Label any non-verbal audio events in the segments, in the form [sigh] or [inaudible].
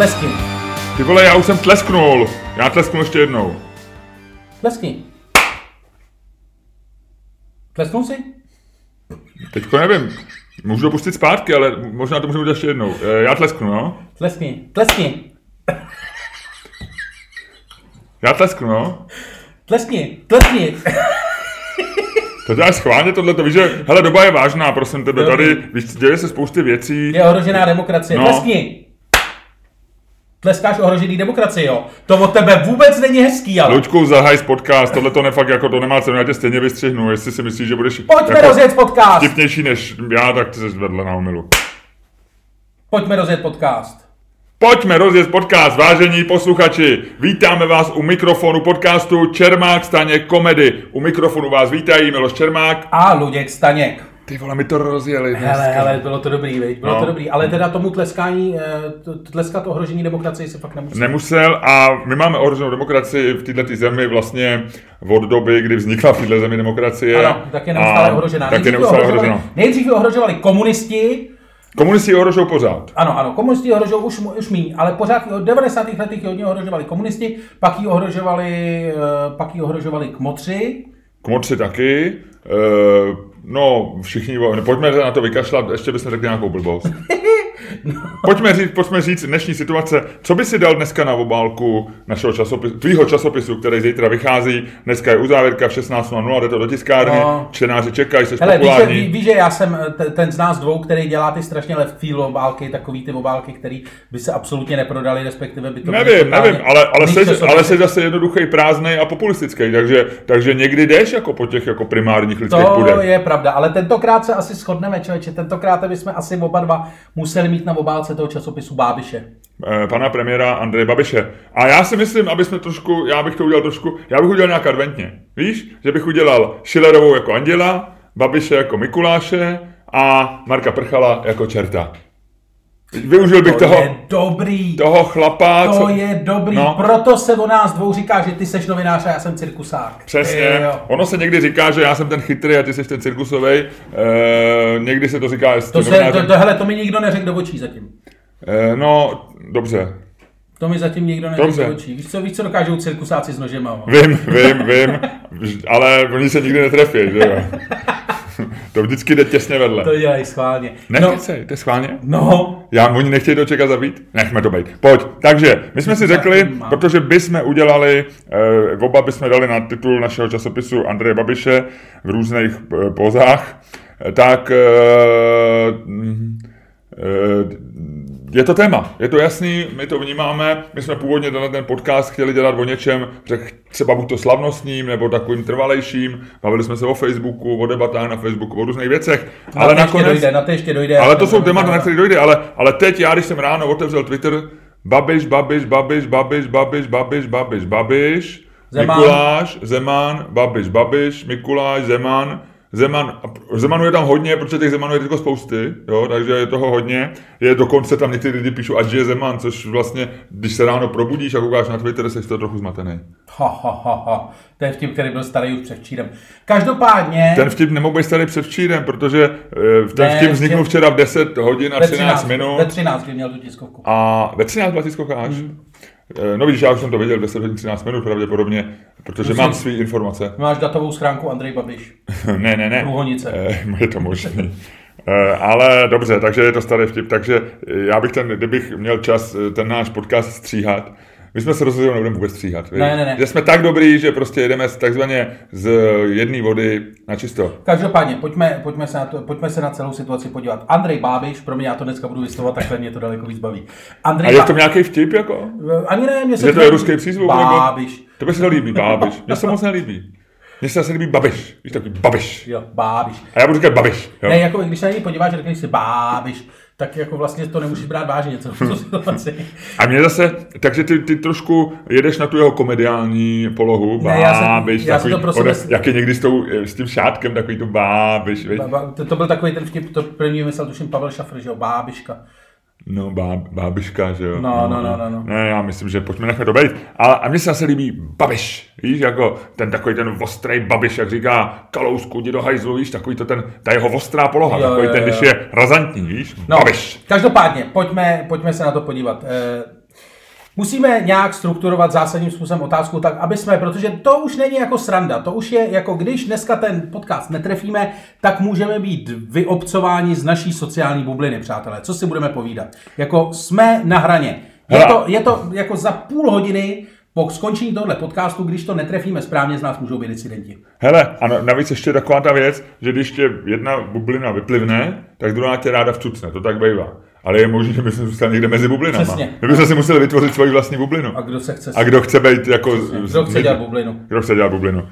Tleskni. Ty vole, já už jsem tlesknul. Já tlesknu ještě jednou. Tleskni. Tlesknul jsi? Teďko nevím. Můžu to pustit zpátky, ale možná to můžu udělat ještě jednou. Eh, Já tlesknu, no. Tleskni. Tleskni. Já tlesknu, no. Tleskni. Tleskni. To děláš schválně tohle, to víš, že, hele, doba je vážná, prosím tebe, tady, víš, děje se spousty věcí. Je ohrožená demokracie. No. Tleskni. Tleskáš ohrožený demokracii, jo? To od tebe vůbec není hezký, ale. Luďku, zahaj z podcast, tohle to nefakt, jako to nemá cenu, já tě stejně vystřihnu, jestli si myslíš, že budeš Pojďme jako rozjet podcast. vtipnější než já, tak ty jsi vedle na omilu. Pojďme rozjet podcast. Pojďme rozjet podcast, vážení posluchači. Vítáme vás u mikrofonu podcastu Čermák Staně Komedy. U mikrofonu vás vítají Miloš Čermák. A Luděk Staněk. Ty vole, mi to rozjeli dneska. Hele, hele, bylo to dobrý, viď? Bylo No. to dobrý. Ale teda tomu tleskání, eh, tleskat ohrožení demokracie se fakt nemusí. Nemusel a my máme ohroženou demokracii v této zemi vlastně od doby, kdy vznikla v této zemi demokracie. Ano, tak je neustále ohrožená. Tak je Nejdřív ji neustále ohrožovali- ohrožená. Nejdřív ji ohrožovali komunisti, Komunisti ji ohrožují pořád. ano, ano, komunisti ji ohrožují už, už míň, ale pořád od 90. letech ji hodně ohrožovali komunisti, pak ji ohrožovali, eh, pak ji ohrožovali kmotři, Kmotři taky. E, no, všichni, pojďme na to vykašlat, ještě bychom řekli nějakou blbost. [laughs] Pojďme říct, pojďme říct dnešní situace. Co by si dal dneska na obálku našeho časopisu, tvýho časopisu, který zítra vychází? Dneska je uzávěrka v 16.00, jde to do tiskárny, No. čtenáři čekají, jsi Hele, víš, že, populární. ví, víš, že já jsem eh, te- ten z nás dvou, který dělá ty strašně field obálky, takový ty obálky, které by se absolutně neprodaly, respektive by to Nevím, nevím, ale, ale, jsi, časopisy. ale jsi zase jednoduchý, prázdnej a populistický, takže, takže někdy jdeš jako po těch jako primárních lidských To půdech. je pravda, ale tentokrát se asi shodneme, člověče. Tentokrát bychom asi oba dva museli mít na obálce toho časopisu Bábiše. eh, pana premiéra Andreje Babiše. A já si myslím, aby jsme trošku, já bych to udělal trošku, já bych udělal nějak adventně. Víš, že bych udělal Schillerovou jako Anděla, Babiše jako Mikuláše a Marka Prchala jako čerta. Využil bych To toho, je dobrý. toho chlapa, To co... je dobrý, No. proto se o nás dvou říká, že ty seš novinář a já jsem cirkusák. Přesně. Jo. Ono se někdy říká, že já jsem ten chytrý a ty jsi ten cirkusový. E, někdy se to říká, jestli To, se, to, to, hele, to mi nikdo neřekl do očí zatím. e, No, dobře. To mi zatím nikdo neřekl do očí. Víš co, víš, co dokážou cirkusáci s nožema? Vím, vím, vím, ale oni se nikdy netrefí, že jo? [laughs] [laughs] to vždycky jde těsně vedle. To dělají schválně. Ne, no, no. to je schválně? no, Já, oni nechtějí do čeka zabít? Nechme to být. Pojď. Takže, my jsme si řekli, protože bychom udělali, eh, oba bychom dali na titul našeho časopisu Andreje Babiše v různých eh, pozách, eh, tak eh, mm, eh, je to téma, je to jasný, my to vnímáme, my jsme původně tenhle ten podcast chtěli dělat o něčem, řek, třeba buď to slavnostním, nebo takovým trvalejším, bavili jsme se o Facebooku, o debatách na Facebooku, o různých věcech, na ale nakonec... dojde, na to ještě dojde. Ale to jsou témata, na které dojde, ale, ale teď já, když jsem ráno otevřel Twitter, Babiš, Babiš, Babiš, Babiš, Babiš, Babiš, Babiš, Babiš, Zeman. Mikuláš, Zeman, Babiš, Babiš, Mikuláš, Zeman, Zeman, Zemanu je tam hodně, protože těch Zemanů je teďko spousty, jo, takže je toho hodně. Je dokonce tam někteří lidi píšou, ať je Zeman, což vlastně, když se ráno probudíš a koukáš na Twitter, jsi to trochu zmatený. Ha, ha, ha, ha. To je vtip, který byl starý už předvčírem. Každopádně... Ten vtip nemohl být starý předvčírem, protože eh, ten Ne, vtip vznikl vtip- včera v 10 hodin a ve 13 minut. Ve 13, kdy měl tu tiskovku. A ve 13 byla tiskovka až? Hmm. Eh, No vidíš, já už jsem to věděl, 10 hodin 13 minut pravděpodobně, protože Musím- mám své informace. Máš datovou schránku Andrej Babiš. [laughs] ne, ne, ne. Průhonice. Eh, Je to možný. Eh, Ale dobře, takže je to starý vtip. Takže já bych ten, kdybych měl čas ten náš podcast stříhat, my jsme se rozhodli, že nebudeme vůbec stříhat. Ne, ne, ne. Že jsme tak dobrý, že prostě jedeme z- takzvaně z jedné vody na čisto. Každopádně, pojďme, pojďme, se na to, pojďme se na celou situaci podívat. Andrej Bábiš, pro mě já to dneska budu vyslovovat, takhle mě to daleko víc baví. Andrej A je v tom nějaký vtip, jako? Ani ne, mně se Že to je ruský přízvuk? Bábiš. Nebo? To by se to líbí, Bábiš. Mně se moc nelíbí. Mně se asi líbí Babiš. Víš, takový Babiš. Jo, Bábiš. A já budu říkat Babiš. Jo. Ne, jako když se na něj podíváš, řekneš si Bábiš, tak jako vlastně to nemůžeš brát vážně celou tu situaci. A mě zase, takže ty, ty trošku jedeš na tu jeho komediální polohu, Ne, já jsem- bábiš, já jsem takový, to prostě ode, jak je někdy s, tou, s tím šátkem, takový to bábiš, viď? Ba- ba- To, to byl takový ten vtip, to první myslel tuším Pavel Šafr, že jo, Bábiška. No, bá, bábiška, že jo. No, no, no, no, no. Ne, já myslím, že pojďme nechat to být. Ale a mně se zase líbí Babiš, víš, jako ten takový ten ostrý Babiš, jak říká Kalousku, jdi do hajzlu, víš, takový to ten, ta jeho ostrá poloha, Jo, takový jo, ten, jo. když je razantní, víš, No, Babiš. každopádně, pojďme, pojďme se na to podívat. Eh, Musíme nějak strukturovat zásadním způsobem otázku tak, aby jsme, protože to už není jako sranda, to už je jako když dneska ten podcast netrefíme, tak můžeme být vyobcováni z naší sociální bubliny, přátelé. Co si budeme povídat? Jako jsme na hraně. Je to, je to jako za půl hodiny po skončení tohle podcastu, když to netrefíme správně, z nás můžou být incidenti. Hele, a navíc ještě taková ta věc, že když tě jedna bublina vyplivne, tak druhá tě ráda vcucne, to tak bývá. Ale je možné, že bychom zůstali někde mezi bublinama. Přesně. My bychom si museli vytvořit svoji vlastní bublinu. A kdo se chce... A kdo chce být jako... Kdo chce dělat bublinu. Kdo chce dělat bublinu.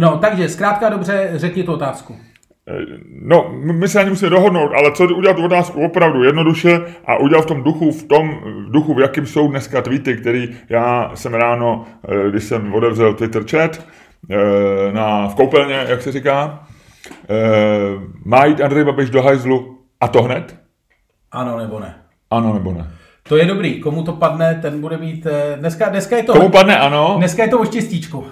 No, takže zkrátka dobře, řekni tu otázku. No, my se ani musíme dohodnout, ale co udělat tu otázku opravdu jednoduše a udělat v tom duchu, v tom duchu, v jakým jsou dneska tweety, který já jsem ráno, eh, když jsem otevřel Twitter chat, eh, na, v koupelně, jak se říká, eh, má jít Andrej Babiš do hajzlu a to hned? Ano nebo ne? Ano nebo ne? To je dobrý. Komu to padne, ten bude mít... Dneska, dneska je to... Komu padne ano? Dneska je to o štěstíčku.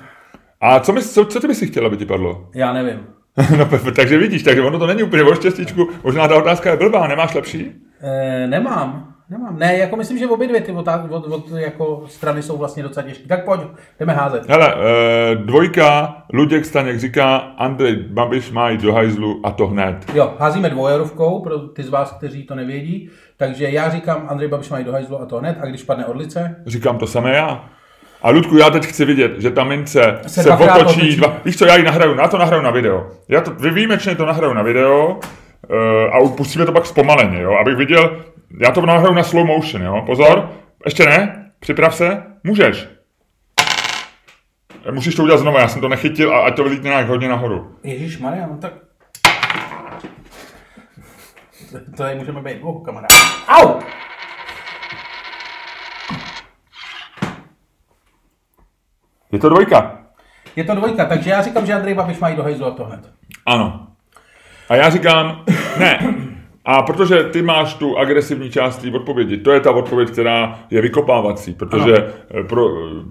A co, my, co, co ty bys si chtěla, aby ti padlo? [laughs] Já nevím. [laughs] no, takže vidíš, takže ono to není úplně o štěstíčku. Možná ta otázka je blbá, nemáš lepší? E, nemám. Nemám. Ne, jako myslím, že obě dvě ty od, od, od jako strany jsou vlastně docela těžké. Tak pojď, jdeme házet. Hele, e, dvojka, Luděk Staněk říká, Andrej Babiš má jít do hajzlu a to hned. Jo, házíme dvojerovkou pro ty z vás, kteří to nevědí. Takže já říkám, Andrej Babiš má jít do hajzlu a to hned. A když padne Orlice? Říkám to samé já. A Ludku, já teď chci vidět, že ta mince se, se otočí, dva, víš co, já ji nahraju, na to nahraju na video. Já to vy výjimečně to nahraju na video uh, a pustíme to pak zpomaleně, jo, abych viděl, já to nahraju na slow motion, jo, pozor, ještě ne, připrav se, můžeš. Musíš to udělat znovu, já jsem to nechytil a ať to vylítne nějak hodně nahoru. Ježíš Maria, no tak... To je můžeme být dvou kamarád. Au! Je to dvojka. Je to dvojka, takže já říkám, že Andrej Babiš má jít do hejzu a to hned. Ano. A já říkám, ne. A protože ty máš tu agresivní část té odpovědi, to je ta odpověď, která je vykopávací, protože ano. pro,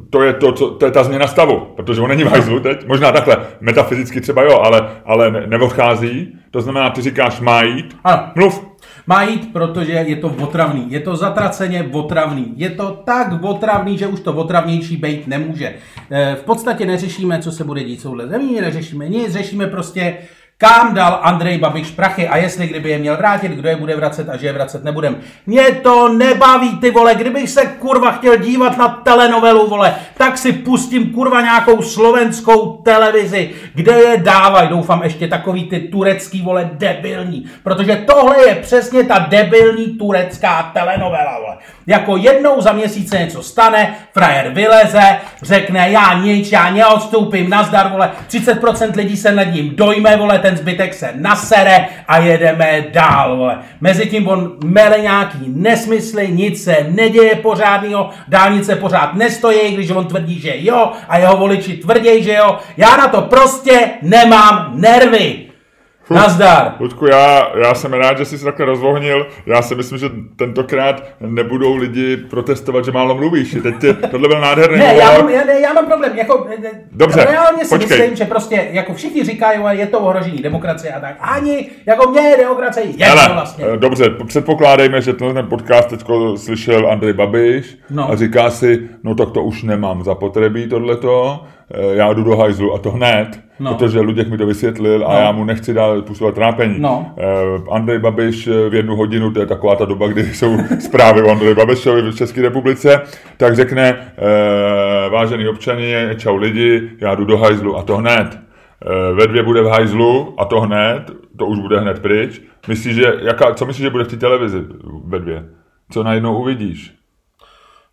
to, je to, co, to je ta změna stavu, protože on není v hajzlu teď, možná takhle, metafyzicky třeba jo, ale, ale neodchází, to znamená, ty říkáš má jít, ano. mluv. Má jít, protože je to otravný. Je to zatraceně otravný. Je to tak otravný, že už to otravnější být nemůže. E, v podstatě neřešíme, co se bude dít souhle zemí, neřešíme nic, řešíme prostě kam dal Andrej Babiš prachy a jestli kdyby je měl vrátit, kdo je bude vracet a že je vracet nebudem. Mě to nebaví, ty vole, kdybych se kurva chtěl dívat na telenovelu, vole, tak si pustím kurva nějakou slovenskou televizi, kde je dávaj, doufám ještě takový ty turecký, vole, debilní, protože tohle je přesně ta debilní turecká telenovela, vole. Jako jednou za měsíc něco stane, frajer vyleze, řekne, já nic, já neodstoupím, nazdar, vole, 30% lidí se nad ním dojme, vole, ten zbytek se nasere a jedeme dál, vole. Mezitím on mele nějaký nesmysly, nic se neděje pořádného, dálnice pořád nestojí, když on tvrdí, že jo, a jeho voliči tvrdí, že jo. Já na to prostě nemám nervy. Nazdar. Ludku, já, já jsem rád, že jsi se takhle rozvohnil. Já si myslím, že tentokrát nebudou lidi protestovat, že málo mluvíš. Teď tě, tohle byl nádherný Ne, já mám, já, já mám problém. Jako, Dobře, reálně si počkej. myslím, že prostě, jako všichni říkají, je to ohrožení demokracie a tak. Ani, jako mě je demokracie Hele, vlastně. eh, dobře, předpokládejme, že tenhle ten podcast teď slyšel Andrej Babiš No. a říká si, no tak to už nemám zapotřebí tohleto, eh, já jdu do hajzlu a to hned, No. protože Luděk mi to vysvětlil a No. já mu nechci dál působit trápení. No. Eh, Andrej Babiš eh, v jednu hodinu, to je taková ta doba, kdy jsou [laughs] zprávy o Andrej Babišovi v České republice, tak řekne, eh, vážený občani, čau lidi, já jdu do hajzlu a to hned. Eh, Ve dvě bude v hajzlu a to hned, to už bude hned pryč. Myslíš, že, jaká, co myslíš, že bude v té televizi ve dvě? Co najednou uvidíš?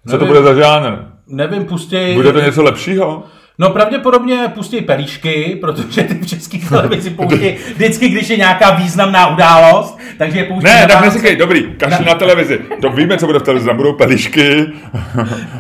Co to Nevím. bude za žánr? Nevím, pustěj... Bude to něco lepšího? No pravděpodobně pustí pelíšky, protože ty v české televizi pouští vždycky, když je nějaká významná událost, takže je pouští Ne, na tak neříkej, dobrý, kašli na televizi. To víme, co bude v televizi, tam budou pelišky.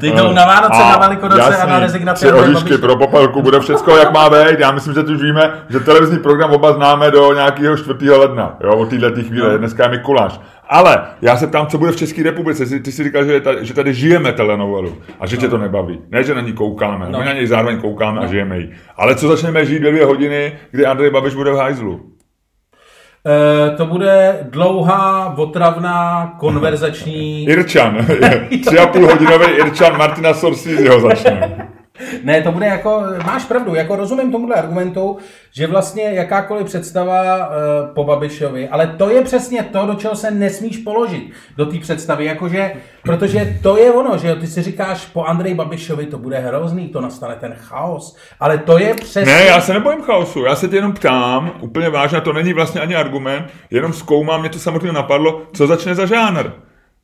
Ty jdou na Vánoce, na Velikonoce a na rezignaci Tři oříšky pro popelku, bude všecko, jak má být. Já myslím, že už víme, že televizní program oba známe do nějakého 4. ledna. Jo, od téhle chvíle, No. dneska je Mikuláš. Ale já se ptám, co bude v České republice. Ty, jsi říkal, že, tady, že tady žijeme telenovelu a že tě to nebaví. Ne, že na ní koukáme. No. My na něj zároveň koukáme a žijeme ji. Ale co začneme žít dvě hodiny, kdy Andrej Babiš bude v hajzlu? Uh, to bude dlouhá, otravná, konverzační... [laughs] Irčan. [laughs] Tři a půl hodinový Irčan Martina Sorsiziho začne. [laughs] Ne, to bude jako, máš pravdu, jako rozumím tomuhle argumentu, že vlastně jakákoliv představa uh, po Babišovi, ale to je přesně to, do čeho se nesmíš položit, do té představy, jakože, protože to je ono, že ty si říkáš, po Andrej Babišovi to bude hrozný, to nastane ten chaos, ale to je přesně... Ne, já se nebojím chaosu, já se tě jenom ptám, úplně vážně, to není vlastně ani argument, jenom zkoumám, mě to samozřejmě napadlo, co začne za žánr.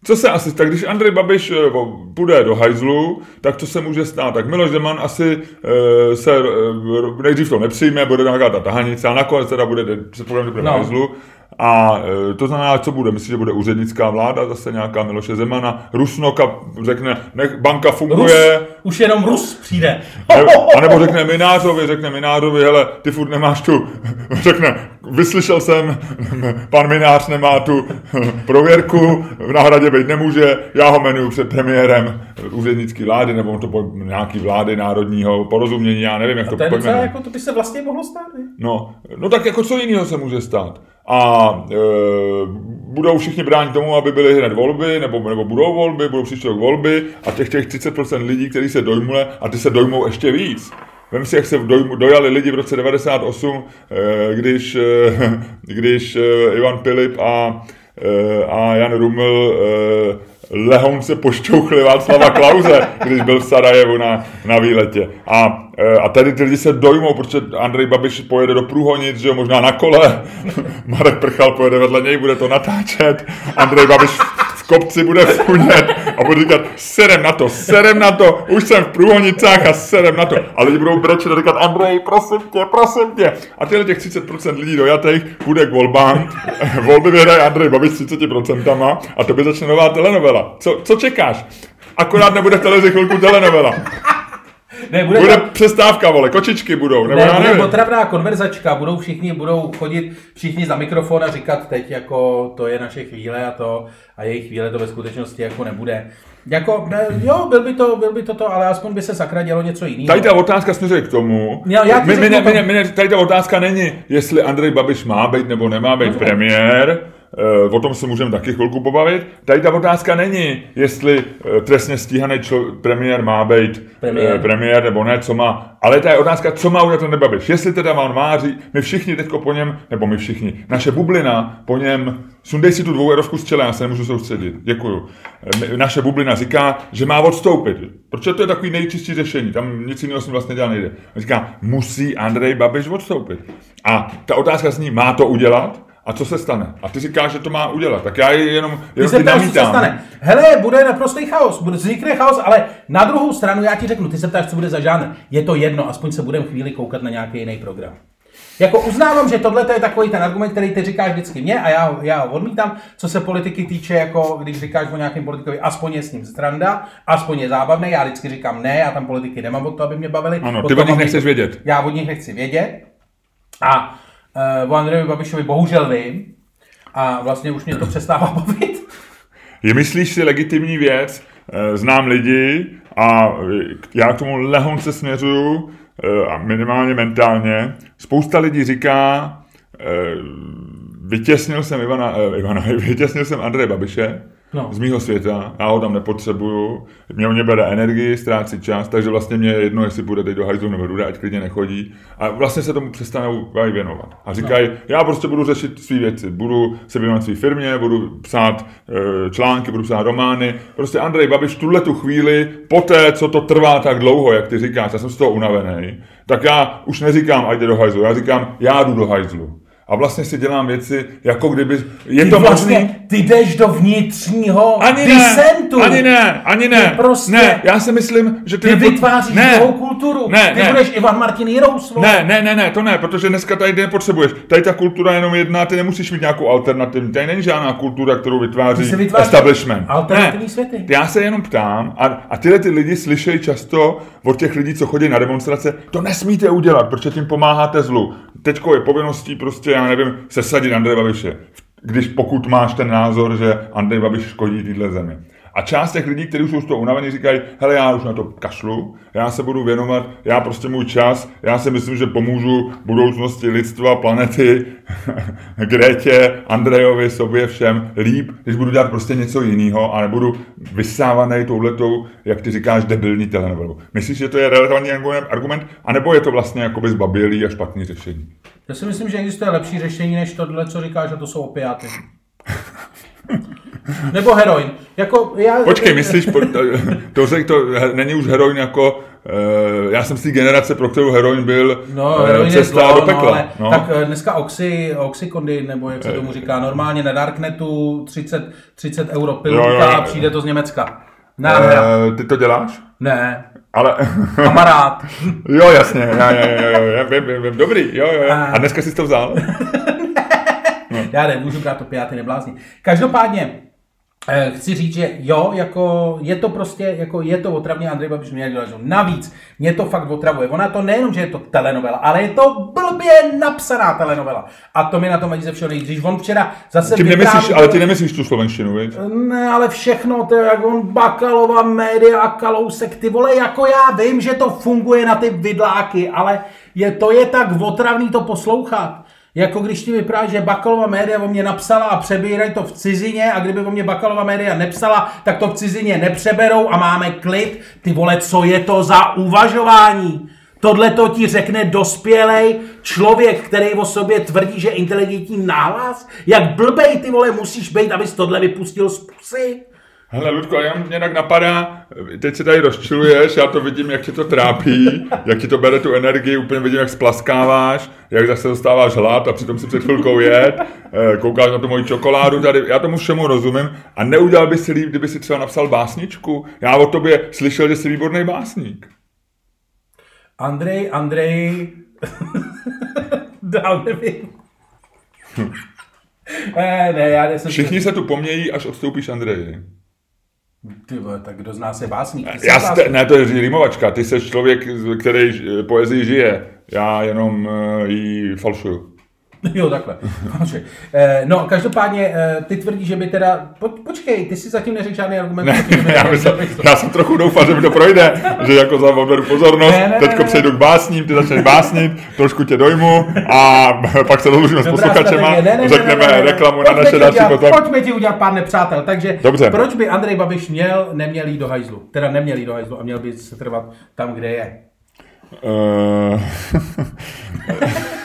Co se asi, tak když Andrej Babiš eh, půjde do hajzlu, tak co se může stát? Tak Miloš Zeman asi e, se e, nejdřív to nepřijme, bude nějaká ta tahanice, a nakonec teda bude, se bude no. do hajzlu. A e, to znamená, co bude? Myslím, že bude úřednická vláda, zase nějaká Miloše Zemana. Rusnoka řekne, nech banka funguje. Rus, už jenom Rus přijde. a [laughs] nebo řekne Minářovi, řekne Minářovi, hele, ty furt nemáš tu, [laughs] řekne, vyslyšel jsem, [laughs] pan Minář nemá tu prověrku, v náhradě být nemůže, já ho jmenuji před premiérem úřednické vlády, nebo to po, nějaký vlády národního porozumění, já nevím, jak a to pojmenuje. jako to by se vlastně mohlo stát, ne? No, no tak jako co jiného se může stát? A e, budou všichni bránit tomu, aby byly hned volby, nebo, nebo budou volby, budou příští rok volby a těch, těch 30% lidí, kteří se dojmule, a ty se dojmou ještě víc. Vem si, jak se dojmu, dojali lidi v roce 98, e, když, e, [laughs] když e, Ivan Pilip a, e, a Jan Ruml e, lehonce pošťouchli Václava Klauze, když byl v Sarajevu na, na výletě. A, a tady ty lidi se dojmou, protože Andrej Babiš pojede do Průhonic, že jo, možná na kole, [laughs] Marek Prchal pojede vedle něj, bude to natáčet, Andrej Babiš kopci bude funět a bude říkat, serem na to, serem na to, už jsem v průhonicách a serem na to. A lidi budou brečet a říkat, Andrej, prosím tě, prosím tě. A tyhle těch 30% lidí dojatých bude k volbám. [laughs] Volby vyhraje Andrej Babiš s 30% a to by začne nová telenovela. Co, co čekáš? Akorát nebude televizi chvilku telenovela. Ne, bude, bude tam... přestávka, vole, kočičky budou, nebo ne, já bude potravná konverzačka, budou všichni, budou chodit všichni za mikrofon a říkat teď jako to je naše chvíle a to a jejich chvíle to ve skutečnosti jako nebude. Jako, ne, jo, byl by, to, byl by to to, ale aspoň by se sakra dělo něco jiného. Tady ta otázka směřuje k tomu. Já, já my, my, my, my, tady ta otázka není, jestli Andrej Babiš má být nebo nemá být no, premiér, o tom se můžeme taky chvilku pobavit. Tady ta otázka není, jestli eh, trestně stíhaný člo, premiér má být premiér. premiér nebo ne, co má. Ale ta je otázka, co má udělat ten Babiš. Jestli teda on máří, my všichni teďko po něm, nebo my všichni, naše bublina po něm, sundej si tu dvou erovku z čele, já se nemůžu soustředit. Děkuju. Naše bublina říká, že má odstoupit. Protože to je takový nejčistší řešení, tam nic jiného si vlastně dělat nejde. Říká, musí Andrej Babiš odstoupit. A ta otázka zní, má to udělat? A co se stane? A ty říkáš, že to má udělat. Tak já je jenom, jenom ty se ptáš, co se stane. Hele, bude naprostý chaos, bude vznikne chaos, ale na druhou stranu já ti řeknu, ty se ptáš, co bude za žánr. Je to jedno, aspoň se budeme chvíli koukat na nějaký jiný program. Jako uznávám, že tohle je takový ten argument, který ty říkáš vždycky mě a já, já ho odmítám, co se politiky týče, jako když říkáš o nějakém politikovi, aspoň je s ním stranda, aspoň je zábavný, já vždycky říkám ne, já tam politiky nemám od to, aby mě bavili. Ano, ty od nich nechceš vědět. Já od nich nechci vědět. A uh, o Andrejovi Babišovi bohužel vím, a vlastně už mě to přestává [laughs] bavit. Je myslíš si legitimní věc, eh, znám lidi a já k tomu lehonce směřuju, eh, a minimálně mentálně. Spousta lidí říká, eh, vytěsnil jsem Ivana, Ivana [laughs] vytěsnil jsem Andreje Babiše, no. z mýho světa, já ho tam nepotřebuju, mě o mě bere energii, ztrácí čas, takže vlastně mě je jedno, jestli bude teď do hajzlu nebo bude, ať klidně nechodí. A vlastně se tomu přestanou věnovat. A říkají, no. já prostě budu řešit své věci, budu se věnovat své firmě, budu psát e, články, budu psát romány. Prostě Andrej Babiš tuhle tu chvíli, po té, co to trvá tak dlouho, jak ty říkáš, já jsem z toho unavený, tak já už neříkám, ať jde do hajzlu, já říkám, já jdu do hajzlu a vlastně si dělám věci, jako kdyby... Je ty to vlastně, možný? Ty jdeš do vnitřního ani disentu. Ne, ani ne, ani ne. Ty prostě, ne, já si myslím, že ty... Ty nepod... vytváříš ne, novou kulturu. Ne, ty ne. budeš Ivan Martin Jirous. Ne, ne, ne, ne, to ne, protože dneska tady nepotřebuješ. Tady ta kultura je jenom jedna, ty nemusíš mít nějakou alternativu. Tady není žádná kultura, kterou vytváří establishment. Alternativní ne, světy. Já se jenom ptám a, a tyhle ty lidi slyšejí často od těch lidí, co chodí na demonstrace, to nesmíte udělat, protože tím pomáháte zlu. Teďko je povinností prostě, já nevím, sesadit Andreje Babiše. Když pokud máš ten názor, že Andrej Babiš škodí téhle zemi. A část těch lidí, kteří jsou z toho unavení, říkají, hele, já už na to kašlu, já se budu věnovat, já prostě můj čas, já si myslím, že pomůžu budoucnosti lidstva, planety, [laughs] Gretě, Andrejovi, sobě, všem líp, když budu dělat prostě něco jiného a nebudu vysávaný touhletou, jak ty říkáš, debilní telenovelu. Myslíš, že to je relevantní argument, anebo je to vlastně jakoby zbabělý a špatný řešení? Já si myslím, že existuje lepší řešení než tohle, co říkáš, že to jsou opiáty. [laughs] Nebo heroin. Jako já... Počkej, myslíš, to, to, to, to není už heroin jako, uh, já jsem z té generace, pro kterou heroin byl no, uh, heroin cesta zlo, do pekla. No, ale no. Tak uh, dneska oxy, oxykondy, nebo jak se tomu říká, normálně na Darknetu 30, 30 euro pilulka a přijde to z Německa. Nádhera. Uh, ty to děláš? Ne, Ale... kamarád. jo, jasně, já, já, já, já, já vím, vím, vím, dobrý, jo, jo, jo. A dneska jsi to vzal? Já nemůžu brát opiáty, neblázni. Každopádně, eh, chci říct, že jo, jako je to prostě, jako je to otravně Andrej Babiš měl dělat. že Navíc, mě to fakt otravuje. Ona to nejenom, že je to telenovela, ale je to blbě napsaná telenovela. A to mi na tom vadí ze všeho nejvíc. Když on včera zase Tím nemyslíš, vyprávěl- ale ty nemyslíš tu slovenštinu, viď? ne, ale všechno, to je jak on Bakalova, média a Kalousek, ty vole, jako já vím, že to funguje na ty vidláky, ale je, to je tak otravný to poslouchat. Jako když ti vyprávíš, že Bakalova média o mě napsala a přebírají to v cizině a kdyby o mě Bakalova média nepsala, tak to v cizině nepřeberou a máme klid. Ty vole, co je to za uvažování? Tohle to ti řekne dospělej člověk, který o sobě tvrdí, že je inteligentní náhlas? Jak blbej ty vole musíš být, abys tohle vypustil z pusy? Hele, Ludko, já mě tak napadá, teď se tady rozčiluješ, já to vidím, jak tě to trápí, jak ti to bere tu energii, úplně vidím, jak splaskáváš, jak zase dostáváš hlad a přitom si před chvilkou jet, eh, koukáš na tu moji čokoládu tady, já tomu všemu rozumím a neudělal by si líp, kdyby si třeba napsal básničku. Já o tobě slyšel, že jsi výborný básník. Andrej, Andrej, [laughs] dál nevím. ne, ne, já nejsem... Všichni se tu pomějí, až odstoupíš Andreji. Ty vole, tak kdo z nás je básník? Já jste, ne, to je rýmovačka, ty jsi člověk, který eh, poezii žije, já jenom uh, ji falšuju. [laughs] Jo, takhle. Eh, No, každopádně, eh, ty tvrdíš, že by teda... Po, počkej, ty si zatím neřekl žádný argument. Ne, by- já, myslím, já jsem trochu doufal, že mi to projde, že jako za odvedu pozornost, Ne, ne, ne, teďko ne. přejdu k básním, ty začneš básnit, trošku tě dojmu a [laughs] pak se rozlužíme s posluchačema. Ne, ne, ne, řekneme ne, ne, ne. reklamu na naše další potom. Pojďme ti udělat pár nepřátel. Takže Dobře. proč by Andrej Babiš měl, neměl jít do hajzlu? Teda neměl jít do hajzlu a měl by se trvat tam, kde je. Uh, [laughs]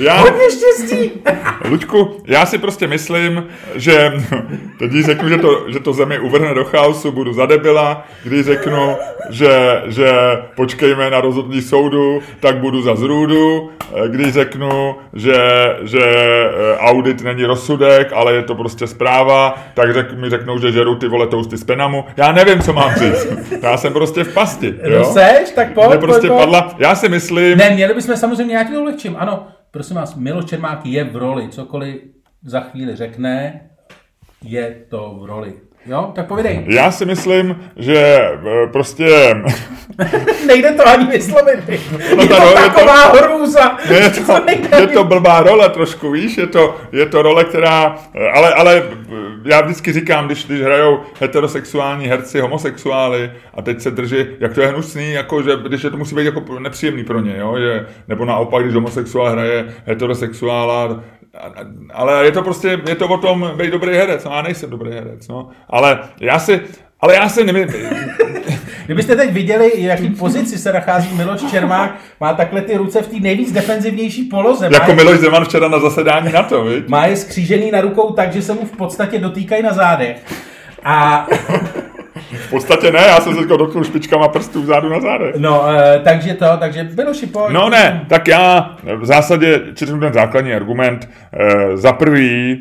já, Hodně štěstí! [laughs] Luďku, já si prostě myslím, že [laughs] teď když řeknu, že to, že to zemi uvrhne do chaosu, budu zadebila, když řeknu, že, že počkejme na rozhodnutí soudu, tak budu za zrůdu, když řeknu, že, že eh, audit není rozsudek, ale je to prostě zpráva, tak řek, mi řeknou, že žeru ty vole tousty z Penamu. Já nevím, co mám říct. [laughs] Já jsem prostě v pasti. No Jo? seš, tak pojď, prostě pojď, pojď. padla, já si myslím, Ne, měli bychom samozřejmě nějaký ulehčím. Ano, prosím vás, Miloš Čermák je v roli. Cokoliv za chvíli řekne, je to v roli. Jo, tak povídej. já si myslím, že eh, prostě [laughs] Nejde to ani vyslovit. Je No to role- taková hrůza. je to, je to blbá role trošku, víš, je to, je to role, která, ale, ale já vždycky říkám, když, když hrajou heterosexuální herci homosexuály a teď se drží, jak to je hnusný, jako, že když je to musí být jako nepříjemný pro ně, jo, že, nebo naopak, když homosexuál hraje heterosexuála, ale je to prostě, je to o tom být dobrý herec, no já nejsem dobrý herec, no, ale já si, ale já si nevím, [laughs] Kdybyste teď viděli, v jaký pozici se nachází Miloš Čermák, má takhle ty ruce v té nejvíc defenzivnější poloze. Jako je, Miloš Zeman včera na zasedání na to, viď? má je skřížený na rukou tak, že se mu v podstatě dotýkají na zádech. A V podstatě ne, já jsem se dotknul špičkama prstů vzadu na zádech. no, eh, takže to, takže Miloši, pojď. No ne, tak já v zásadě četnu ten základní argument. E, za prvý, e,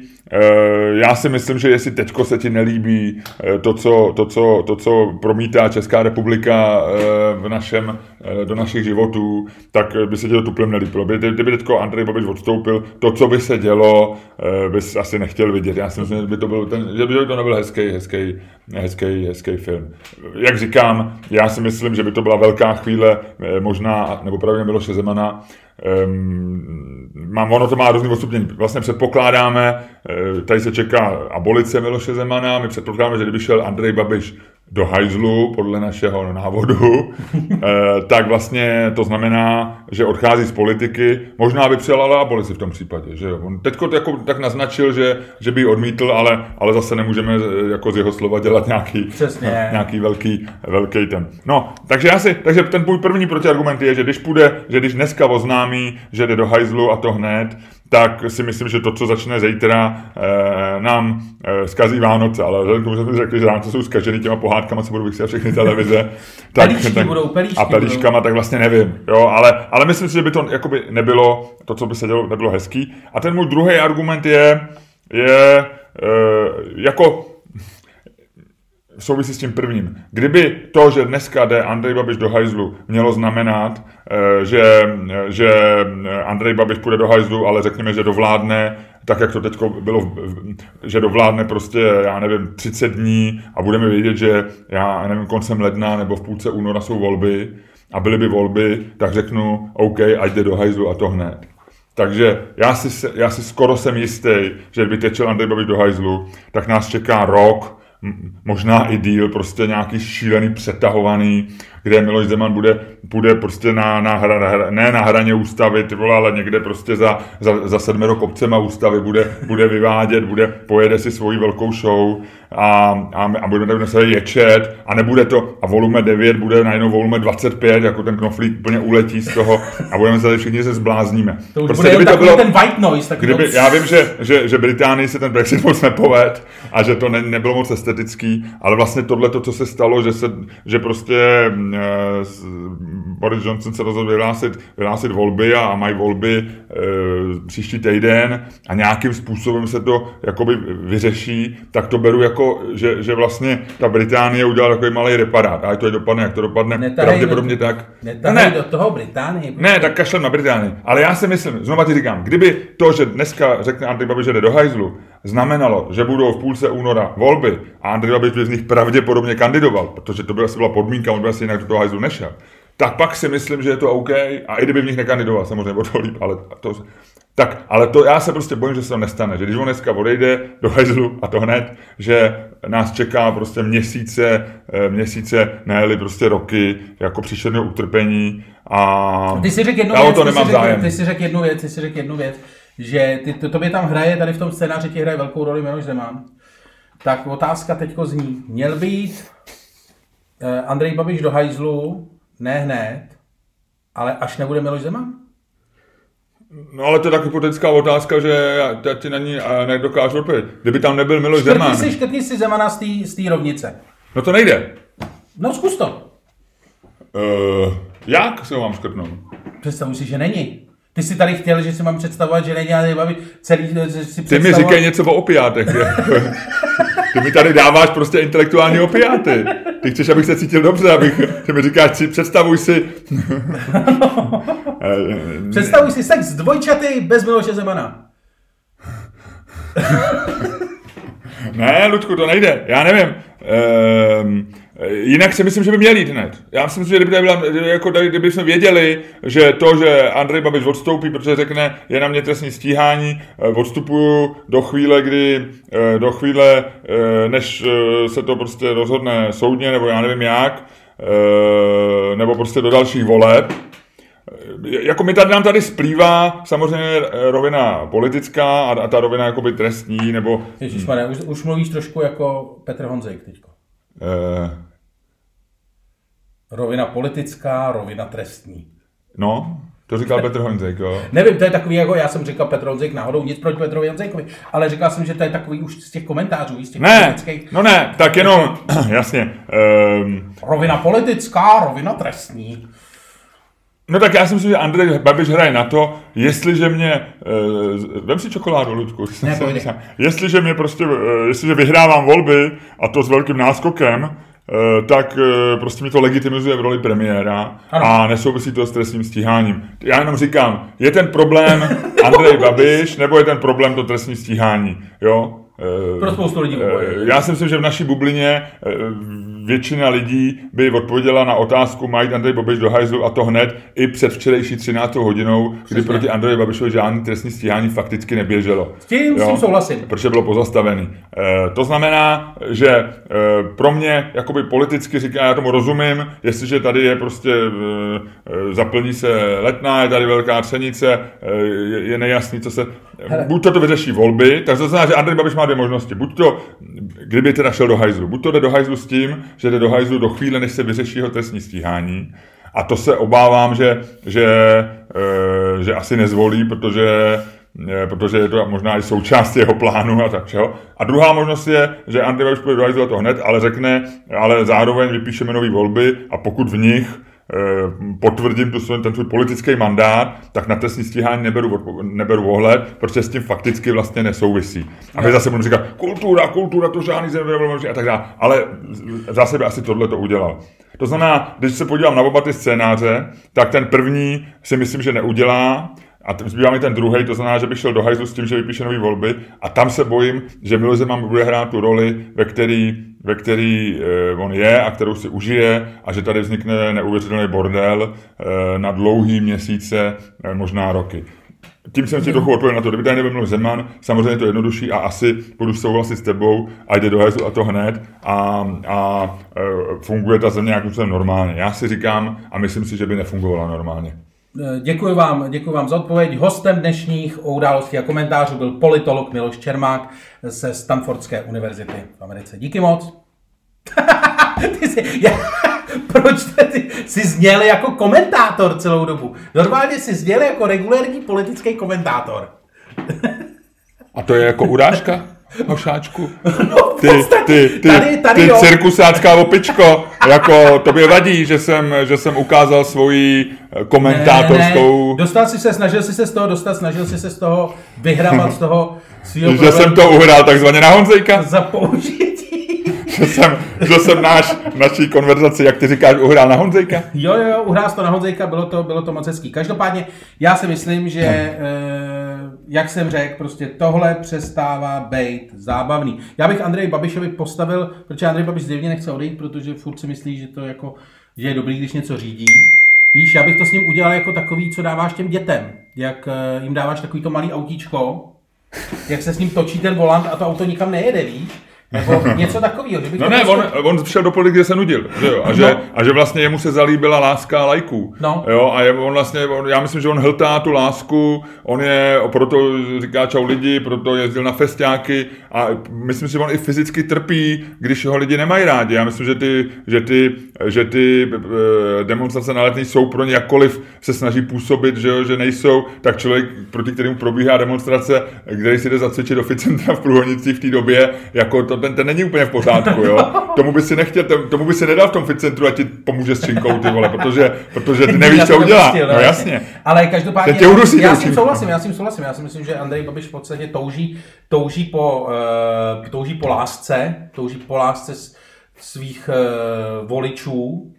já si myslím, že jestli teďko se ti nelíbí e, to, co, to, co, to, co promítá Česká republika e, v našem, do našich životů, tak by se ti to tuplem nelíbilo. Kdyby, teďko Andrej Babiš odstoupil, to, co by se dělo, bys asi nechtěl vidět. Já si myslím, že by to byl, ten, že by to nebyl hezký, hezký, hezký, hezký film. Jak říkám, já si myslím, že by to byla velká chvíle, eh, možná, nebo pravděpodobně Miloše Zemana, Ehm, mám, ono to má různý odstupnění. Vlastně předpokládáme, eh, tady se čeká abolice Miloše Zemana, my předpokládáme, že kdyby šel Andrej Babiš do hajzlu, podle našeho návodu, [laughs] eh, tak vlastně to znamená, že odchází z politiky. Možná by přijal ale abolici v tom případě. Že On teďko jako, tak naznačil, že, že by ji odmítl, ale, ale zase nemůžeme eh, jako z jeho slova dělat nějaký, Přesně. [laughs] nějaký velký, velký ten. No, takže, já si, takže ten můj první protiargument je, že když půjde, že když dneska oznámí, že jde do hajzlu a to hned, tak si myslím, že to, co začne zítra, eh, nám eh, zkazí Vánoce, ale vzhledem k tomu, že jsme řekli, že to jsou zkažený těma pohádkama, co budou vysílat všechny televize, [laughs] tak, Pelíšky tak, budou, pelíšky a pelíškama, tak vlastně nevím, jo, ale, ale myslím si, že by to jakoby nebylo, to, co by se dělo, nebylo hezký. A ten můj druhý argument je, je eh, jako souvisí s tím prvním. Kdyby to, že dneska jde Andrej Babiš do hajzlu, mělo znamenat, eh, že, že Andrej Babiš půjde do hajzlu, ale řekněme, že dovládne, tak jak to teď bylo, že dovládne prostě, já nevím, 30 dní a budeme vědět, že já nevím, koncem ledna nebo v půlce února jsou volby a byly by volby, tak řeknu, OK, ať jde do hajzlu a to hned. Takže já si, já si skoro jsem jistý, že kdyby tečel Andrej Babiš do hajzlu, tak nás čeká rok, možná i díl, prostě nějaký šílený, přetahovaný, kde Miloš Zeman bude, bude prostě na, na, hra, na hra, ne na hraně ústavy, ty vole, ale někde prostě za, za, za sedmero kopcema ústavy bude, bude vyvádět, bude, pojede si svoji velkou show a, a, a budeme tady se ječet a nebude to, a volume 9 bude najednou volume 25, jako ten knoflík úplně uletí z toho a budeme se tady všichni se zblázníme. To už Prostě bude kdyby to bylo- ten white noise. Takový Kdyby, já vím, že, že, že Británii se ten Brexit moc nepoved a že to ne, nebylo moc estetický, ale vlastně tohle, to, co se stalo, že, se, že prostě mm, Boris Johnson se rozhodl vyhlásit, vyhlásit volby a, mají volby e, příští týden a nějakým způsobem se to jakoby vyřeší, tak to beru jako, že, že vlastně ta Británie udělala takový malý reparát. A to je dopadne, jak to dopadne, Netahej pravděpodobně do- tak. Netahej do toho Británie. Ne, tak kašlem na Británii. Ale já si myslím, znova ti říkám, kdyby to, že dneska řekne Andrej Babiš, že jde do hajzlu, znamenalo, že budou v půlce února volby a Andrej Babiš by z nich pravděpodobně kandidoval, protože to by asi byla podmínka, on by asi jinak do toho hajzlu nešel, tak pak si myslím, že je to OK a i kdyby v nich nekandidoval, samozřejmě o to líp, ale to, tak, ale to já se prostě bojím, že se to nestane, že když on dneska odejde do hajzlu a to hned, že nás čeká prostě měsíce, eh, měsíce, ne prostě roky, jako příšerného utrpení a Ty si řekl jednu já věc, o to ty, nemám si zájem. ty si řekl jednu věc, ty si řekl jednu věc, že ty, to, tobě tam hraje, tady v tom scénáři ti hraje velkou roli Miloš Zeman. Tak otázka teďko zní, měl by jít eh, Andrej Babiš do hajzlu, ne hned, ale až nebude Miloš Zeman? No ale to je tak hypotetická otázka, že já, ti na ní eh, nedokážu odpovědět. Kdyby tam nebyl Miloš Škrtni Zeman, si, škrtni si Zemana z té rovnice. no to nejde. No zkus to. Uh, jak se ho mám škrtnout? Představuj si, že není. Ty si tady chtěl, že si mám představovat, že není Andrej Babiš celý, že si Ty mi říkej něco o opiátech. [laughs] Ty mi tady dáváš prostě intelektuální opiáty. Ty chceš, abych se cítil dobře, abych, ty mi říkáš, si, představuj si... [laughs] Představuj si sex dvojčaty bez Miloše Zemana. [laughs] Ne, Ludku, to nejde. Já nevím. Ehm, jinak si myslím, že by měl jít hned. Já si myslím, že kdyby, byla, jako, kdyby jsme věděli, že to, že Andrej Babiš odstoupí, protože řekne, je na mě trestní stíhání, eh, odstupuju do chvíle, kdy, eh, do chvíle, eh, než eh, se to prostě rozhodne soudně, nebo já nevím jak, eh, nebo prostě do dalších voleb, jako mi tady nám tady splývá samozřejmě eh, rovina politická a, a ta rovina jakoby trestní, nebo Ježišmarja, už, už mluvíš trošku jako Petr Honzejk teďko. eh, Rovina politická, rovina trestní. No, to říkal Petr Honzek, jo. Nevím, to je takový, jako já jsem říkal Petr Honzejk náhodou, nic proti Petrovi Honzejkovi, ale říkal jsem, že to je takový už z těch komentářů, z těch Ne, politických. no ne, tak jenom, [clears throat] jasně. Um, Rovina politická, rovina trestní. no tak já si myslím, že Andrej Babiš hraje na to, jestliže mě, uh, vem si čokoládu, Ludku. Ne, jestliže mě prostě, uh, jestliže vyhrávám volby, a to s velkým náskokem, tak eh, prostě mi to legitimizuje v roli premiéra Ano. a nesouvisí to s trestním stíháním. Já jenom říkám, je ten problém Andrej Babiš, nebo je ten problém to trestní stíhání, jo? Eh, Pro spoustu lidí oboje. eh, Já si myslím, že v naší bublině eh, většina lidí by odpověděla na otázku, mají Andrej Babiš do hajzlu a to hned i před včerejší 13. hodinou, kdy Přesně. proti Andreji Babišovi žádný trestní stíhání fakticky neběželo. S tím, s tím souhlasím. Protože bylo pozastavený. E, to znamená, že e, pro mě, jakoby politicky říká, já tomu rozumím, jestliže tady je prostě, e, zaplní se letná, je tady velká třenice, e, je, je nejasný, co se... Buď to, to vyřeší volby, tak to znamená, že Andrej Babiš má dvě možnosti. Buď to, kdyby teda šel do hajzlu, buď to jde do hajzlu s tím, že jde do hajzlu do chvíle, než se vyřeší jeho trestní stíhání, a to se obávám, že, že, e, že asi nezvolí, protože e, protože je to možná i součást jeho plánu a tak čeho. A druhá možnost je, že Andrej Babiš půjde do to hned, ale řekne, ale zároveň vypíšeme nové volby a pokud v nich potvrdím tu svůj, ten svůj politický mandát, tak na trestní stíhání neberu, neberu ohled, protože s tím fakticky vlastně nesouvisí. A my zase budeme říkat, kultura, kultura, to žádný možné a tak dále. Ale zase by asi tohle to udělal. To znamená, když se podívám na oba ty scénáře, tak ten první si myslím, že neudělá, a zbývá mi ten druhý, to znamená, že bych šel do hajzlu s tím, že vypíše nový volby a tam se bojím, že Miloš Zeman bude hrát tu roli, ve který, ve který e, on je a kterou si užije a že tady vznikne neuvěřitelný bordel e, na dlouhý měsíce, e, možná roky. Tím jsem si trochu odpověděl na to, kdyby tady nebyl Zeman, samozřejmě je to jednodušší a asi budu souhlasit s tebou a jde do hajzlu a to hned a, a funguje ta země nějakým způsobem normálně. Já si říkám a myslím si, že by nefungovala normálně. Děkuji vám, děkuji vám za odpověď. Hostem dnešních o události a komentářů byl politolog Miloš Čermák ze Stanfordské univerzity v Americe. Díky moc. [laughs] ty jsi, já, [laughs] proč ty jsi zněl jako komentátor celou dobu? Normálně jsi zněl jako regulérní politický komentátor. [laughs] A to je jako urážka? Hošáčku. No, Ty, ty, ty, tady, tady ty jo. cirkusácká opičko, jako tobě vadí, že jsem, že jsem ukázal svoji eh, komentátorskou, Dostal si se, snažil si se z toho dostat, snažil si se z toho vyhrabat z toho svého že jsem to uhrál takzvaně na Honzejka, za použití. [laughs] že jsem, že jsem náš, naší konverzaci, jak ty říkáš, uhrál na Honzejka. Jo, jo, jo, uhrál jsi to na Honzejka, bylo to, bylo to moc hezký. Každopádně, já si myslím, že, eh, jak jsem řekl, prostě tohle přestává být zábavný. Já bych Andrej Babišovi postavil, protože Andrej Babiš zjevně nechce odejít, protože furt si myslí, že to jako, že je dobrý, když něco řídí. Víš, já bych to s ním udělal jako takový, co dáváš těm dětem. Jak eh, jim dáváš takový to malý autíčko, jak se s ním točí ten volant a to auto nikam nejede, víš? Nebo něco takového. Že No ne, prostě- on, on šel do politiky, kde se nudil, že jo? A, že, No. a že vlastně jemu se zalíbila láska lajků. No. Jo, a je, on vlastně, on, já myslím, že on hltá tu lásku, on je, proto říká čau lidi, proto jezdil na festiáky a myslím si, že on i fyzicky trpí, když ho lidi nemají rádi. Já myslím, že ty, že ty, že ty eh, demonstrace na letní jsou pro ně jakkoliv se snaží působit, že, jo, že nejsou, tak člověk, proti kterému probíhá demonstrace, který si jde zacvičit do fitcentra v Průhonicích v té době, jako to, ten, ten není úplně v pořádku, jo. [laughs] Tomu by si nechtěl, tomu by si nedal v tom fitcentru a ti pomůže s činkou, ty vole, protože, protože ty [laughs] nevíš, co udělá. nepustil, No jasně. Ale každopádně, tě udusí já s tím souhlasím, já s tím souhlasím. Já si myslím, že Andrej Babiš v podstatě touží, touží, po, uh, touží po lásce, touží po lásce svých uh, voličů,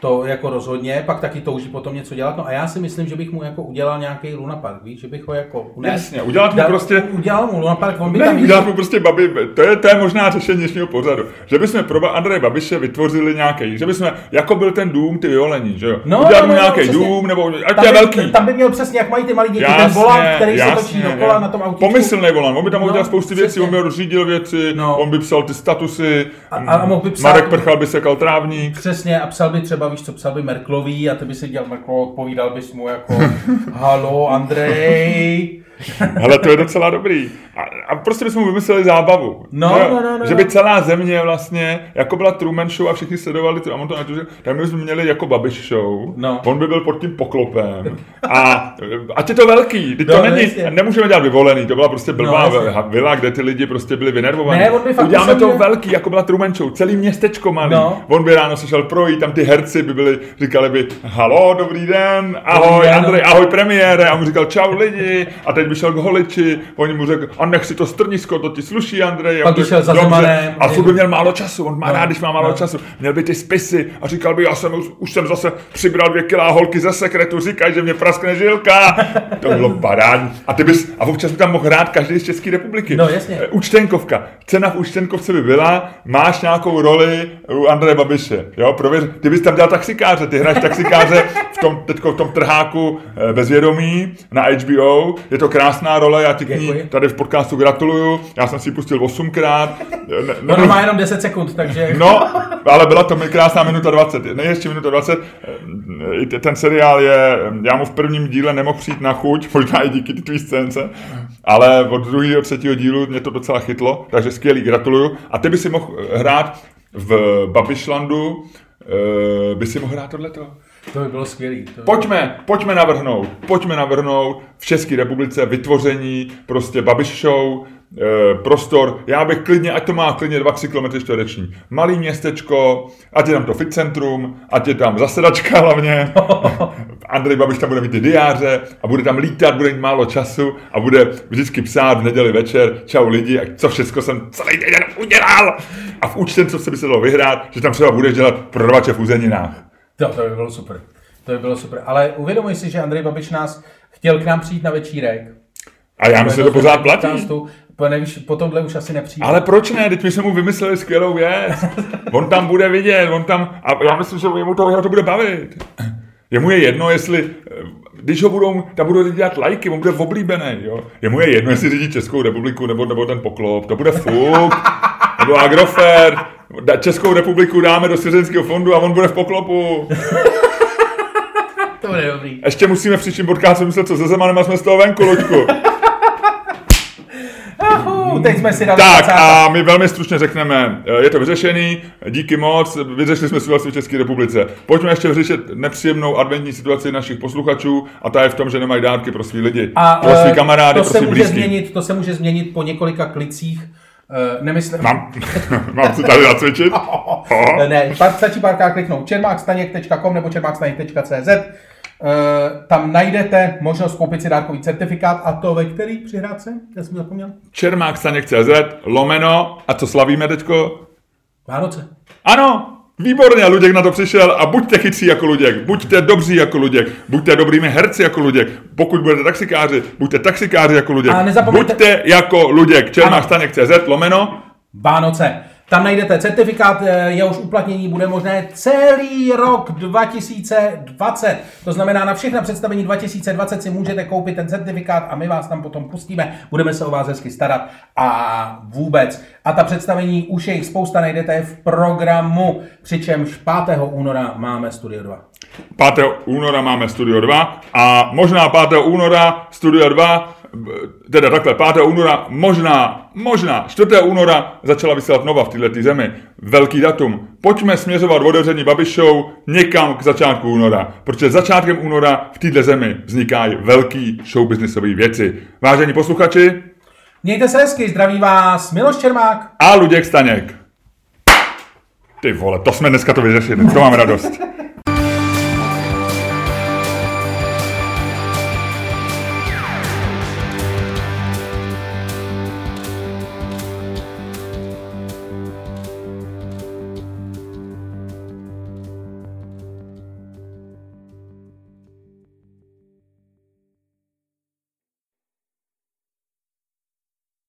to jako rozhodně, pak taky touží potom něco dělat. No a já si myslím, že bych mu jako udělal nějaký Luna Park, víš, že bych ho jako unes. Jasně, udělat mu prostě- Udělal mu Luna Park, on by Ne, tam udělat mu prostě babi, to je, to je možná řešení dnešního pořadu. Že bychom pro Andreje Babiše vytvořili nějaký, že bychom, jako byl ten dům, ty vyolení, že jo? No, udělat no, mu no, nějaký přesně. dům, nebo ať tam je by, velký. Tam by měl přesně, jak mají ty malí děti, ten volant, který se točí dokola na tom autíčku. Pomyslný volant, on by tam mohl No, dělat spousty věcí, on by rozřídil věci, No. on by psal ty statusy, A- a mohl by psát- Marek Prchal by sekal trávník. Přesně, a psal by třeba, víš co, psal by Merklový a ty by si dělal Merklo, odpovídal bys mu jako [laughs] Halo, Andrej. [laughs] Hele, to je docela dobrý. A, a prostě bychom vymysleli zábavu. No, že, no, no, no, že no. by celá země vlastně, jako byla Truman Show a všichni sledovali to, a on to natočil, tak my bychom měli jako Babiš Show. No. On by byl pod tím poklopem. A ať je to velký, No, to no, není, jasně. nemůžeme dělat vyvolený, to byla prostě blbá No, no, vila, kde ty lidi prostě byli vynervovaní. Ne, on by fakt Uděláme musel to být- velký, jako byla Truman Show, celý městečko malý. No. On by ráno se šel projít, tam ty herci by byli, říkali by, halo, dobrý den, ahoj. Andrej, ahoj premiére, a on říkal čau lidi, a teď by šel k holiči, oni mu řekl, a nech si to strnisko, to ti sluší, Andrej. Pak šel za Zemanem. A furt by měl málo času, on má No, rád, když má málo no. času. Měl by ty spisy a říkal by, já jsem už, už jsem zase přibral dvě kilá holky ze sekretu, říkají, že mě praskne žilka. [laughs] To bylo parádní. A ty bys, a občas by tam mohl hrát každý z České republiky. No, jasně. Eh, Účtenkovka. Cena v účtenkovce by byla, máš nějakou roli u Andreje Babiše. Jo, prověř, ty bys tam dělal taxikáře, ty hraješ taxikáře v tom, teďko v tom trháku eh, bezvědomí na HBO. Je to krásná role, já ti k ní Děkuji. tady v podcastu gratuluju. Já jsem si ji pustil osmkrát. Ne, ne, Ono má jenom 10 sekund, takže... No, ale byla to mi krásná minuta 20, ne ještě minuta 20. I te- Ten seriál je, já mu v prvním díle nemohl přijít na chuť, [laughs] možná i díky ty tvý scénce, ale od druhého, třetího dílu mě to docela chytlo, takže skvělý, gratuluju. A ty by si mohl hrát v Babišlandu, eh, by si mohl hrát tohleto. To by bylo skvělý. To by... Pojďme, pojďme navrhnout, pojďme navrhnout v České republice vytvoření prostě Babiš Show, prostor, já bych klidně, ať to má klidně 2-3 km čtvereční. Malý městečko, ať je tam to fit centrum, ať je tam zasedačka [laughs] hlavně. Andrej Babiš tam bude mít ty diáře a bude tam lítat, bude mít málo času a bude vždycky psát v neděli večer, čau lidi, a co všechno jsem celý den udělal. A v účtence se by se dalo vyhrát, že tam třeba budeš dělat prodavače v uzeninách. To, to by bylo super. To by bylo super. Ale uvědomuj si, že Andrej Babiš nás chtěl k nám přijít na večírek. A já myslím, že to pořád platí. Po, nevíš, po tomhle už asi nepřijde. Ale proč ne? Teď my jsme mu vymysleli skvělou věc. On tam bude vidět, on tam, a já myslím, že jemu to, jeho to bude bavit. Jemu je jedno, jestli, když ho budou, tam budou lidi dělat lajky, on bude oblíbený, jo. Jemu je jedno, jestli řídí Českou republiku nebo, nebo ten poklop, to bude fuk, nebo Agrofert, Da- Českou republiku dáme do svěřenského fondu a on bude v poklopu. To bude dobrý. Ještě musíme v příštím podcastu myslet, co se Zemanem a jsme z toho venku, Luďku. Teď jsme si dali Tak 20. a my velmi stručně řekneme, eh, je to vyřešený, díky moc, vyřešili jsme situaci v České republice. Pojďme ještě vyřešit nepříjemnou adventní situaci našich posluchačů a ta je v tom, že nemají dárky pro svý lidi, A pro svý eh, kamarády, to pro se svý může blízký. změnit, to se může změnit po několika klicích. Uh, nemyslím... Mám, [laughs] mám si tady zacvičit? Aha. [laughs] Ne, stačí párkrát kliknout čermákstaněk.com nebo čermákstaněk.cz tam najdete možnost koupit si dárkový certifikát a to ve který přihrádce? Já jsem zapomněl. Čermákstaněk.cz, lomeno, a co slavíme teďko? Vánoce. Ano, výborně, Luděk na to přišel a buďte chytří jako Luděk, buďte dobří jako Luděk, buďte dobrými herci jako Luděk, pokud budete taxikáři, buďte taxikáři jako Luděk, A nezapomeňte- buďte jako Luděk, čermákstaněk.cz, lomeno, Vánoce. Tam najdete certifikát, eh, jehož uplatnění bude možné celý rok 2020. To znamená, na všechna představení 2020 si můžete koupit ten certifikát a my vás tam potom pustíme. Budeme se o vás hezky starat a vůbec. A ta představení už je jich spousta, najdete v programu, přičemž 5. února máme Studio 2. 5. února máme Studio 2 a možná 5. února Studio 2, b- teda takhle, 5. února, možná, možná 4. února začala vysílat Nova v této zemi. Velký datum. Pojďme směřovat otevření Babišou někam k začátku února, protože začátkem února v této zemi vznikají velký showbiznisové věci. Vážení posluchači Mějte se hezky, zdraví vás Miloš Čermák. a Luděk Staněk. Ty vole, to jsme dneska to vyřešili, to mám radost. [laughs]